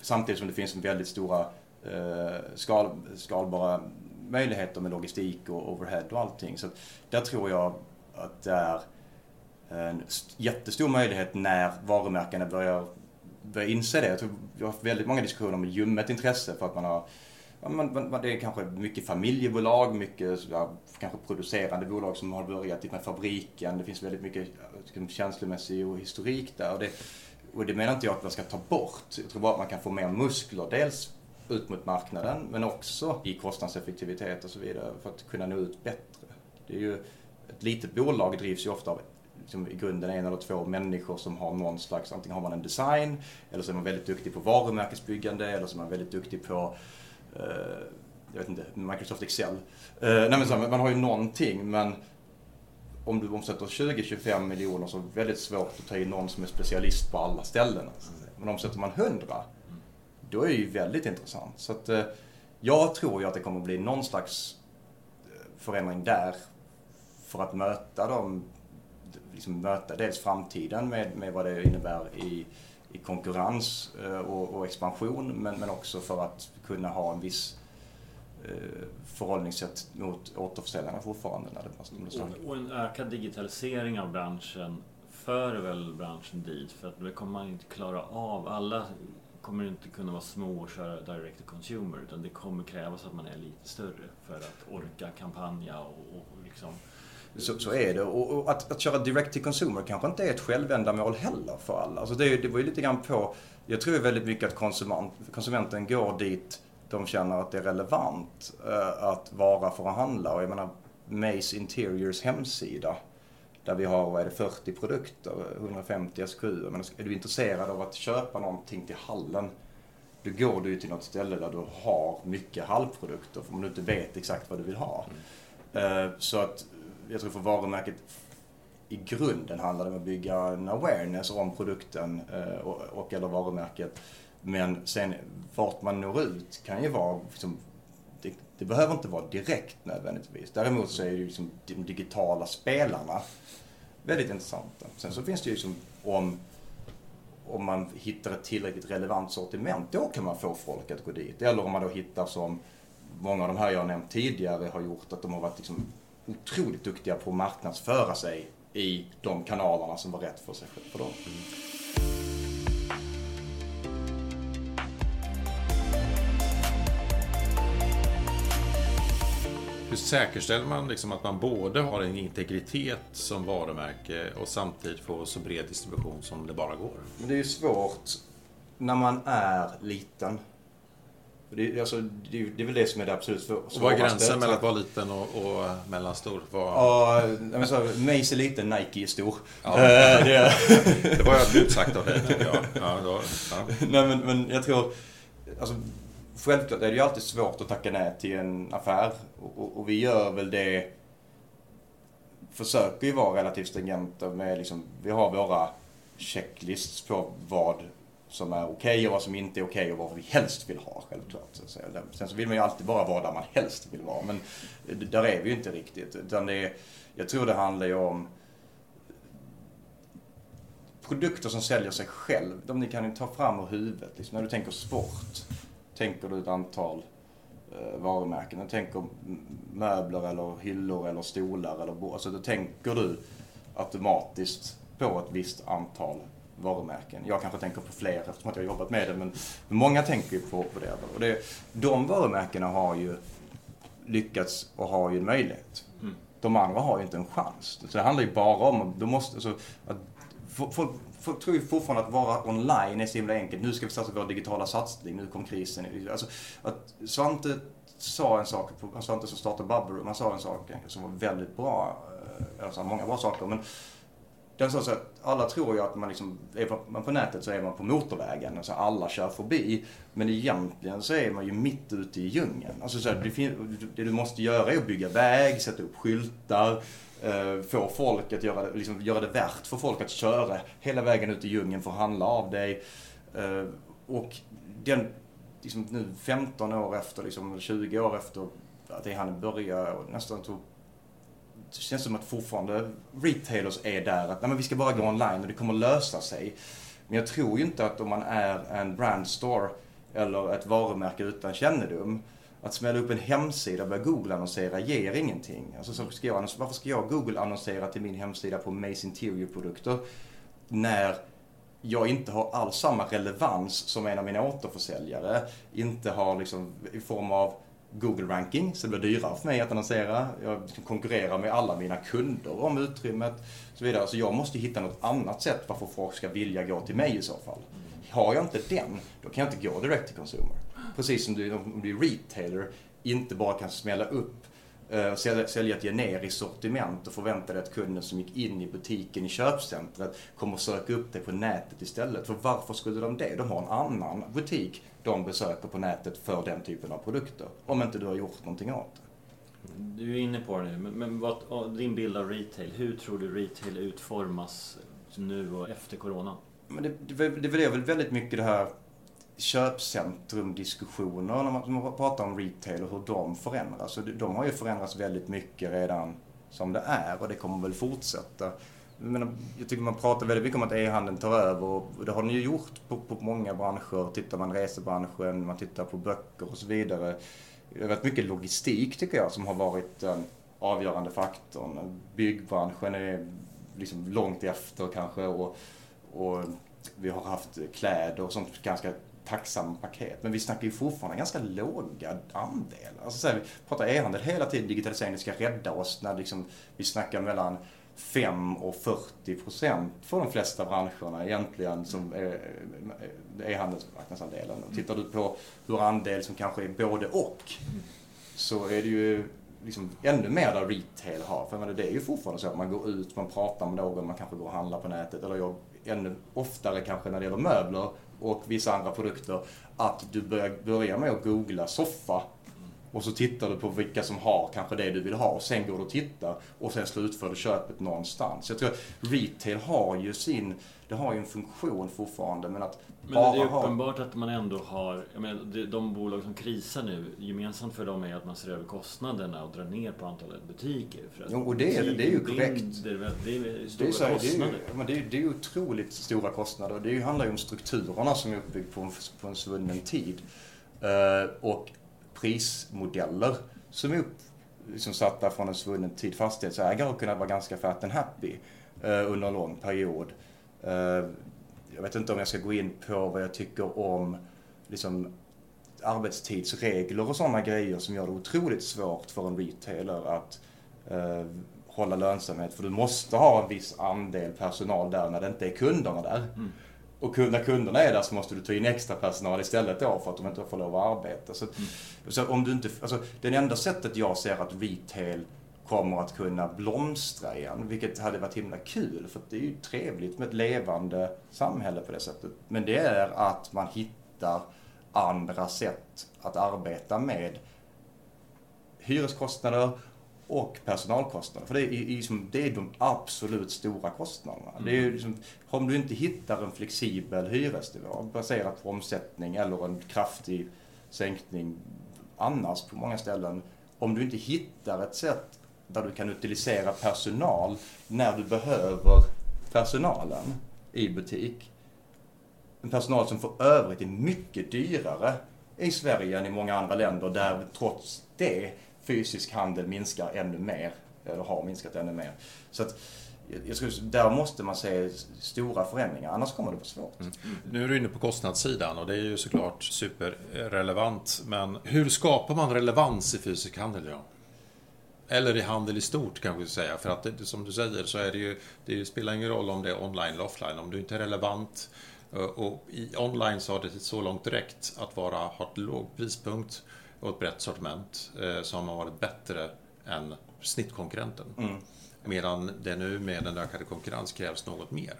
Samtidigt som det finns väldigt stora eh, skal, skalbara möjligheter med logistik och overhead och allting. Så där tror jag att det är Eh, en jättestor möjlighet när varumärkena börjar, börjar inse det. Jag tror vi har haft väldigt många diskussioner med ljummet intresse för att man har Ja, man, man, det är kanske mycket familjebolag, mycket ja, kanske producerande bolag som har börjat med fabriken. Det finns väldigt mycket liksom, känslomässig och historik där. Och det, och det menar inte jag att man ska ta bort. Jag tror bara att man kan få mer muskler. Dels ut mot marknaden men också i kostnadseffektivitet och så vidare för att kunna nå ut bättre. Det är ju, ett litet bolag drivs ju ofta av liksom i grunden en eller två människor som har någon slags, antingen har man en design eller så är man väldigt duktig på varumärkesbyggande eller så är man väldigt duktig på eh, jag vet inte, Microsoft Excel. Eh, nej så, man har ju någonting men om du omsätter 20-25 miljoner så är det väldigt svårt att ta in någon som är specialist på alla ställen. Men omsätter man 100, då är det ju väldigt intressant. Så att, eh, jag tror ju att det kommer att bli någon slags eh, förändring där för att möta dem, liksom möta dels framtiden med, med vad det innebär i, i konkurrens eh, och, och expansion men, men också för att kunna ha en viss eh, förhållningssätt mot återförsäljarna fortfarande. När det och, och en ökad digitalisering av branschen för väl branschen dit för att det kommer man inte klara av. Alla kommer inte kunna vara små och köra direct to consumer utan det kommer krävas att man är lite större för att orka kampanja och, och liksom så, så är det. Och, och att, att, köra direct to consumer kanske inte är ett självändamål heller för alla. Alltså det, det var ju lite grann på, jag tror väldigt mycket att konsument, konsumenten går dit de känner att det är relevant uh, att vara för att handla. Och jag menar, Mace Interiors hemsida där vi har, vad är det, 40 produkter, 150 SKU. Men är du intresserad av att köpa någonting till hallen, då går du till något ställe där du har mycket halvprodukter, för om du inte vet exakt vad du vill ha. Mm. Uh, så att jag tror för varumärket i grunden handlar det om att bygga en awareness om produkten eh, och, och eller varumärket. Men sen vart man når ut kan ju vara, liksom, det, det, behöver inte vara direkt nödvändigtvis. Däremot så är ju liksom de digitala spelarna väldigt intressanta. Sen så finns det ju liksom, om, om man hittar ett tillräckligt relevant sortiment, då kan man få folk att gå dit. Eller om man då hittar som många av de här jag nämnt tidigare har gjort, att de har varit liksom otroligt duktiga på att marknadsföra sig i de kanalerna som var rätt för, sig, för dem. Mm. Hur säkerställer man liksom att man både har en integritet som varumärke och samtidigt får så bred distribution som det bara går? Det är ju svårt när man är liten. Det, alltså, det, det är väl det som är det absolut svåraste. Vad är gränsen mellan att vara liten och, och mellanstor? Var... Ja, men så, Mace är liten, Nike är stor. Ja. Eh, det... det var ödmjukt sagt av dig, tycker jag. Ja, då, ja. Nej, men, men jag tror... Alltså, självklart är det ju alltid svårt att tacka nej till en affär. Och, och, och vi gör väl det... Försöker ju vara relativt stringenta med liksom... Vi har våra checklists på vad som är okej okay och vad som inte är okej okay och vad vi helst vill ha självklart. Så Sen så vill man ju alltid bara vara där man helst vill vara men där är vi ju inte riktigt. Utan det är, jag tror det handlar ju om produkter som säljer sig själv. De ni kan ju ta fram ur huvudet. Liksom, när du tänker sport, tänker du ett antal eh, varumärken. När du tänker möbler eller hyllor eller stolar eller alltså då tänker du automatiskt på ett visst antal varumärken. Jag kanske tänker på fler eftersom jag har jobbat med det, men många tänker ju på, på det. Och det, de varumärkena har ju lyckats och har ju en möjlighet. Mm. De andra har ju inte en chans. Så det handlar ju bara om, de måste, alltså, att, folk, folk tror ju fortfarande att vara online är så himla enkelt. Nu ska vi satsa på vår digitala satsning, nu kom krisen. Alltså, att Svante sa en sak, Svante som startade Bubble han sa en sak som var väldigt bra. Eh, alltså många bra saker. Men det så att alla tror ju att man liksom, är man på nätet så är man på motorvägen, alltså alla kör förbi. Men egentligen så är man ju mitt ute i djungeln. Alltså så här, det, det, du måste göra är att bygga väg, sätta upp skyltar, eh, få folk att göra, liksom, göra det värt för folk att köra hela vägen ut i djungeln för att handla av dig. Eh, och den, liksom nu 15 år efter, liksom 20 år efter att det han började, nästan tog det känns som att fortfarande retailers är där att nej, men vi ska bara gå online och det kommer lösa sig. Men jag tror ju inte att om man är en brandstore eller ett varumärke utan kännedom att smälla upp en hemsida och börja Google-annonsera ger ingenting. Alltså, så ska jag, varför ska jag Google-annonsera till min hemsida på Mace Interior-produkter när jag inte har alls samma relevans som en av mina återförsäljare. Inte har liksom i form av Google-ranking, så det blir dyrare för mig att annonsera. Jag konkurrerar med alla mina kunder om utrymmet och så vidare. Så jag måste hitta något annat sätt varför folk ska vilja gå till mig i så fall. Har jag inte den, då kan jag inte gå direkt till consumer. Precis som du, om du är retailer, inte bara kan smälla upp eh, sälja ett generiskt sortiment och förvänta dig att kunden som gick in i butiken i köpcentret kommer söka upp dig på nätet istället. För varför skulle de det? De har en annan butik de besöker på nätet för den typen av produkter. Om inte du har gjort någonting åt det. Du är inne på det nu, men, men vad, din bild av retail. Hur tror du retail utformas nu och efter corona? Men det, det, det är väl väldigt mycket det här köpcentrumdiskussioner när man pratar om retail och hur de förändras. de har ju förändrats väldigt mycket redan som det är och det kommer väl fortsätta menar, jag tycker man pratar väldigt mycket om att e-handeln tar över och det har den ju gjort på, på många branscher. Tittar man resebranschen, man tittar på böcker och så vidare. Det har varit mycket logistik tycker jag som har varit den avgörande faktorn. Byggbranschen är liksom långt efter kanske och, och vi har haft kläder och sånt ganska tacksamma paket. Men vi snackar ju fortfarande ganska låga andelar. Alltså så här, vi pratar e-handel hela tiden, digitaliseringen ska rädda oss när liksom, vi snackar mellan 5 och 40 procent för de flesta branscherna egentligen som är, är handelsmarknadsandelen. Och tittar du på hur andel som kanske är både och så är det ju liksom ännu mer där retail har. För menar, det är ju fortfarande så att man går ut, man pratar med någon, man kanske går och handlar på nätet. Eller jag, ännu oftare kanske när det gäller möbler och vissa andra produkter, att du börjar, börjar med att googla soffa och så tittar du på vilka som har kanske det du vill ha. Och sen går du och tittar och sen slutför du köpet någonstans. Jag tror att retail har ju sin, det har ju en funktion fortfarande men att men bara det är uppenbart ha... att man ändå har, jag menar, de bolag som krisar nu, gemensamt för dem är att man ser över kostnaderna och drar ner på antalet butiker. För jo, och det, är, det är ju korrekt. Det är, det är stora det är, kostnader. Det är, men det är, det är ju otroligt stora kostnader. Det handlar ju om strukturerna som är uppbyggda på en, på en svunnen tid. Uh, och prismodeller som är upp, liksom satta från en svunnen tid. Fastighetsägare har kunnat vara ganska fat and happy eh, under en lång period. Eh, jag vet inte om jag ska gå in på vad jag tycker om liksom, arbetstidsregler och sådana grejer som gör det otroligt svårt för en retailer att eh, hålla lönsamhet. För du måste ha en viss andel personal där när det inte är kunderna där. Mm. Och när kunderna är där så måste du ta in extra personal istället då för att de inte får lov att arbeta. Så, mm. så om du inte, alltså, det enda sättet jag ser att retail kommer att kunna blomstra igen, vilket hade varit himla kul för det är ju trevligt med ett levande samhälle på det sättet. Men det är att man hittar andra sätt att arbeta med hyreskostnader och personalkostnader. För det är, liksom, det är de absolut stora kostnaderna. Mm. Det är liksom, om du inte hittar en flexibel hyresnivå baserat på omsättning eller en kraftig sänkning annars på många ställen. Om du inte hittar ett sätt där du kan utilisera personal när du behöver personalen i butik. En personal som för övrigt är mycket dyrare i Sverige än i många andra länder där trots det fysisk handel minskar ännu mer, eller har minskat ännu mer. Så att, jag skulle, där måste man se stora förändringar, annars kommer det vara svårt. Mm. Nu är du inne på kostnadssidan och det är ju såklart superrelevant. Men hur skapar man relevans i fysisk handel idag? Eller i handel i stort kanske vi säga. För att det, som du säger så är det ju, det spelar ingen roll om det är online eller offline. Om du inte är relevant eh, och i online så har det så långt direkt att vara, ha ett låg prispunkt och ett brett sortiment eh, så har man varit bättre än snittkonkurrenten. Mm. Medan det nu med den ökade konkurrens krävs något mer.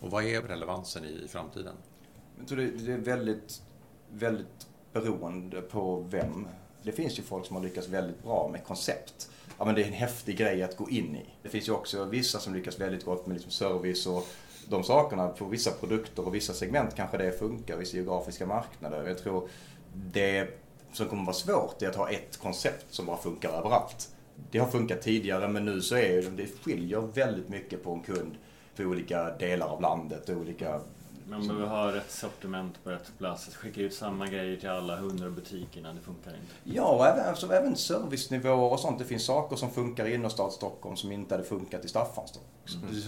Och vad är relevansen i framtiden? Jag tror det är väldigt, väldigt beroende på vem. Det finns ju folk som har lyckats väldigt bra med koncept. Ja, men det är en häftig grej att gå in i. Det finns ju också vissa som lyckas väldigt gott med liksom service och de sakerna. På vissa produkter och vissa segment kanske det funkar, vissa geografiska marknader. Jag tror det som kommer vara svårt är att ha ett koncept som bara funkar överallt. Det har funkat tidigare men nu så är det, det skiljer väldigt mycket på en kund för olika delar av landet och olika man behöver ha rätt sortiment på rätt plats. Att skicka ut samma grejer till alla hundra butikerna, det funkar inte. Ja, och även, alltså, även servicenivåer och sånt. Det finns saker som funkar i innerstad Stockholm som inte hade funkat i Staffanstorp.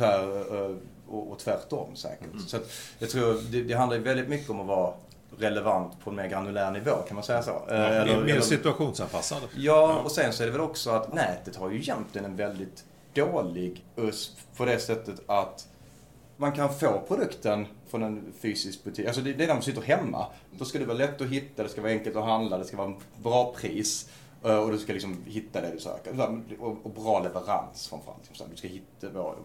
Mm. och, och tvärtom säkert. Mm. Så att, jag tror det, det handlar väldigt mycket om att vara relevant på en mer granulär nivå, kan man säga så? Ja, eller, mer situationsanpassad. Ja, och sen så är det väl också att nätet har ju egentligen en väldigt dålig USP på det sättet att man kan få produkten från en fysisk butik. Alltså det, det är när man sitter hemma. Då ska det vara lätt att hitta, det ska vara enkelt att handla, det ska vara en bra pris. Eh, och du ska liksom hitta det du söker. Och, bra leverans framförallt. Du ska hitta, då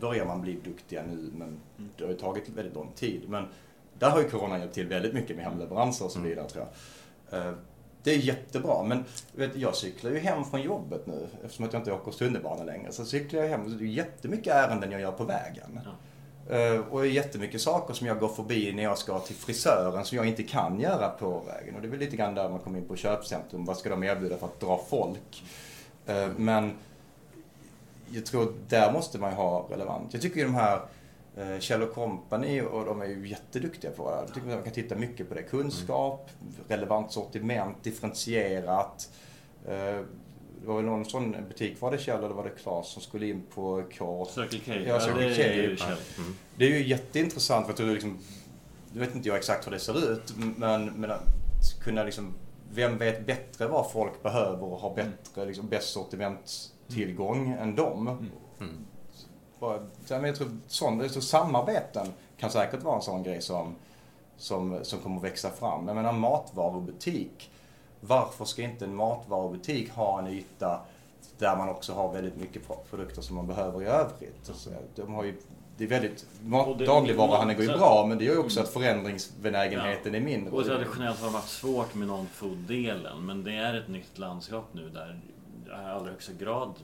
börjar man bli duktiga nu men det har ju tagit väldigt lång tid. Men där har ju Corona hjälpt till väldigt mycket med hemleveranser och så vidare tror jag. Eh, det är jättebra, men vet, jag cyklar ju hem från jobbet nu eftersom att jag inte åker tunnelbana längre. Så cyklar jag hem, det är jättemycket ärenden jag gör på vägen. Ja. Uh, och jättemycket saker som jag går förbi när jag ska till frisören som jag inte kan göra på vägen. Och det är väl lite grann där man kommer in på köpcentrum. Vad ska de erbjuda för att dra folk? Uh, men jag tror där måste man ju ha relevant. Jag tycker ju de här Kjell Company och de är ju jätteduktiga på det. Jag tycker man kan titta mycket på det. Kunskap, relevant sortiment, differentierat. Det var väl någon sån butik, var det Kjell eller var det Klas som skulle in på K? Circle K. Ja, Circle ja, det, är ju Kjell. Mm. det är ju jätteintressant för att du liksom, nu vet inte jag exakt hur det ser ut, men, men att kunna liksom, vem vet bättre vad folk behöver och har bättre, liksom, bäst sortimentstillgång mm. än dem. Mm. Mm. Bara, jag tror, sån, så samarbeten kan säkert vara en sån grej som, som, som kommer växa fram. Jag menar matvarubutik varför ska inte en matvarubutik ha en yta där man också har väldigt mycket produkter som man behöver i övrigt? Alltså, de har ju, det är väldigt, mat, dagligvaruhandeln går ju bra men det gör ju också att förändringsbenägenheten ja. är mindre. Och traditionellt har det varit svårt med non-food-delen men det är ett nytt landskap nu där det i allra högsta grad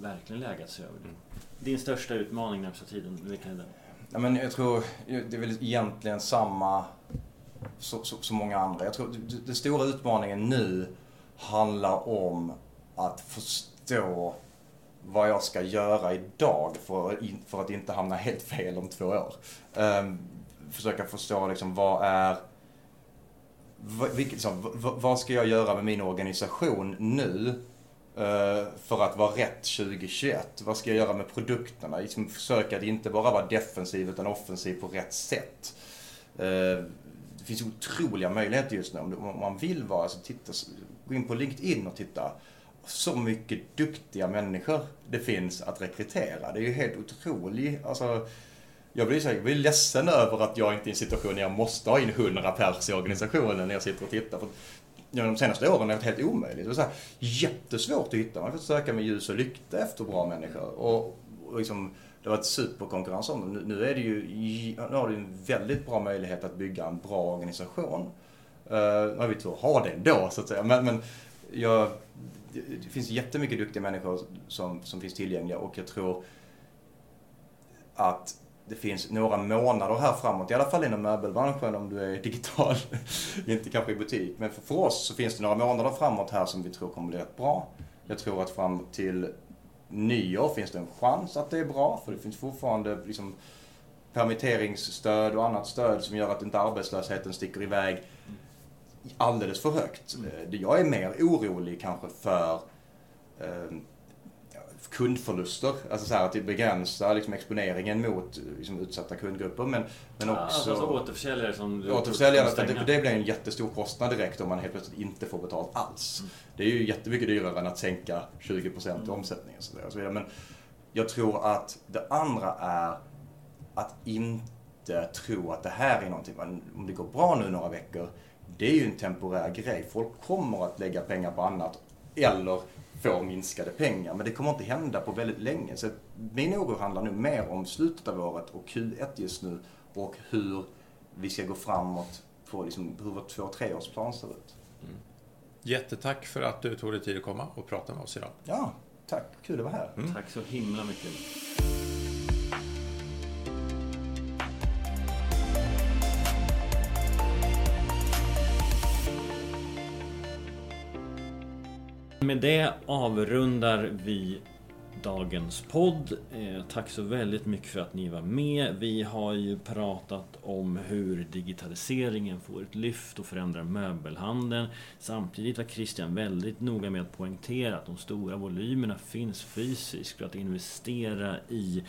verkligen läget sig över. Mm. Din största utmaning närmsta tiden, vilken är den? Ja, men jag tror det är väl egentligen samma så, så, så många andra. Jag tror den stora utmaningen nu handlar om att förstå vad jag ska göra idag för, för att inte hamna helt fel om två år. Um, försöka förstå liksom vad är vilket, liksom, vad ska jag göra med min organisation nu Eh, för att vara rätt 2021? Vad ska jag göra med produkterna? Liksom försöka att inte bara vara defensiv utan offensiv på rätt sätt. Eh, det finns otroliga möjligheter just nu. Om man vill vara, alltså titta, gå in på LinkedIn och titta. Så mycket duktiga människor det finns att rekrytera. Det är ju helt otroligt. Alltså, jag blir, så här, jag blir ledsen över att jag inte är i en situation där jag måste ha in 100 pers i organisationen när jag sitter och tittar. För ja, de senaste åren har det varit helt omöjligt. Det var så här, jättesvårt att hitta. Man har fått söka med ljus och lykta efter bra människor. Och, och liksom, det har varit superkonkurrens om dem. Nu, nu är det ju, nu har du en väldigt bra möjlighet att bygga en bra organisation. Uh, nu har vi tur att ha det ändå, så att säga. Men, men jag, det finns jättemycket duktiga människor som, som finns tillgängliga och jag tror att det finns några månader här framåt, i alla fall inom möbelbranschen om du är digital, inte kanske i butik. Men för, för oss så finns det några månader framåt här som vi tror kommer bli rätt bra. Jag tror att fram till nyår finns det en chans att det är bra, för det finns fortfarande liksom permitteringsstöd och annat stöd som gör att inte arbetslösheten sticker iväg alldeles för högt. Mm. Jag är mer orolig kanske för eh, kundförluster. Alltså så här att det begränsar liksom exponeringen mot liksom, utsatta kundgrupper. Men, men också... Alltså återförsäljare som... Återförsäljare, det, det blir en jättestor kostnad direkt om man helt plötsligt inte får betalt alls. Mm. Det är ju jättemycket dyrare än att sänka 20% mm. i omsättningen. Så och så vidare. Men jag tror att det andra är att inte tro att det här är någonting, om det går bra nu några veckor, det är ju en temporär grej. Folk kommer att lägga pengar på annat. Eller får minskade pengar. Men det kommer inte hända på väldigt länge. Så min oro handlar nu mer om slutet av året och Q1 just nu och hur vi ska gå framåt på liksom hur vår två treårsplan ser ut. Mm. Jättetack för att du tog dig tid att komma och prata med oss idag. Ja, tack. Kul att vara här. Mm. Tack så himla mycket. Med det avrundar vi dagens podd. Eh, tack så väldigt mycket för att ni var med. Vi har ju pratat om hur digitaliseringen får ett lyft och förändrar möbelhandeln. Samtidigt var Christian väldigt noga med att poängtera att de stora volymerna finns fysiskt och att investera i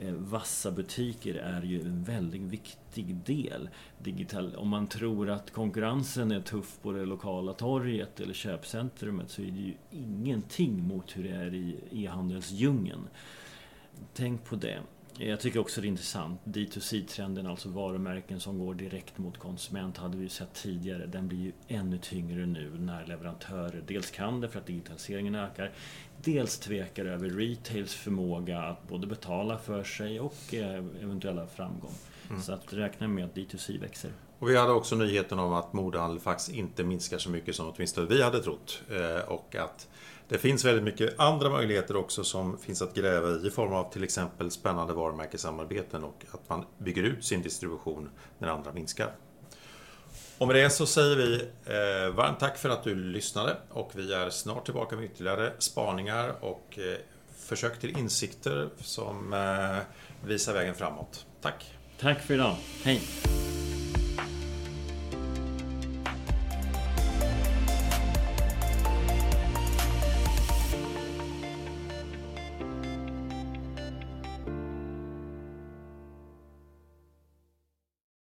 Eh, vassa butiker är ju en väldigt viktig del. Digital, om man tror att konkurrensen är tuff på det lokala torget eller köpcentrumet så är det ju ingenting mot hur det är i e-handelsdjungeln. Tänk på det. Jag tycker också det är intressant. D2C-trenden, alltså varumärken som går direkt mot konsument, hade vi sett tidigare. Den blir ju ännu tyngre nu när leverantörer dels kan det för att digitaliseringen ökar, dels tvekar över retails förmåga att både betala för sig och eh, eventuella framgång. Mm. Så att räkna med att D2C växer. Och vi hade också nyheten om att modehandel faktiskt inte minskar så mycket som åtminstone vi hade trott. Eh, och att det finns väldigt mycket andra möjligheter också som finns att gräva i i form av till exempel spännande varumärkessamarbeten och att man bygger ut sin distribution när andra minskar. Och med det så säger vi eh, varmt tack för att du lyssnade och vi är snart tillbaka med ytterligare spaningar och eh, försök till insikter som eh, visar vägen framåt. Tack! Tack för idag. Hej!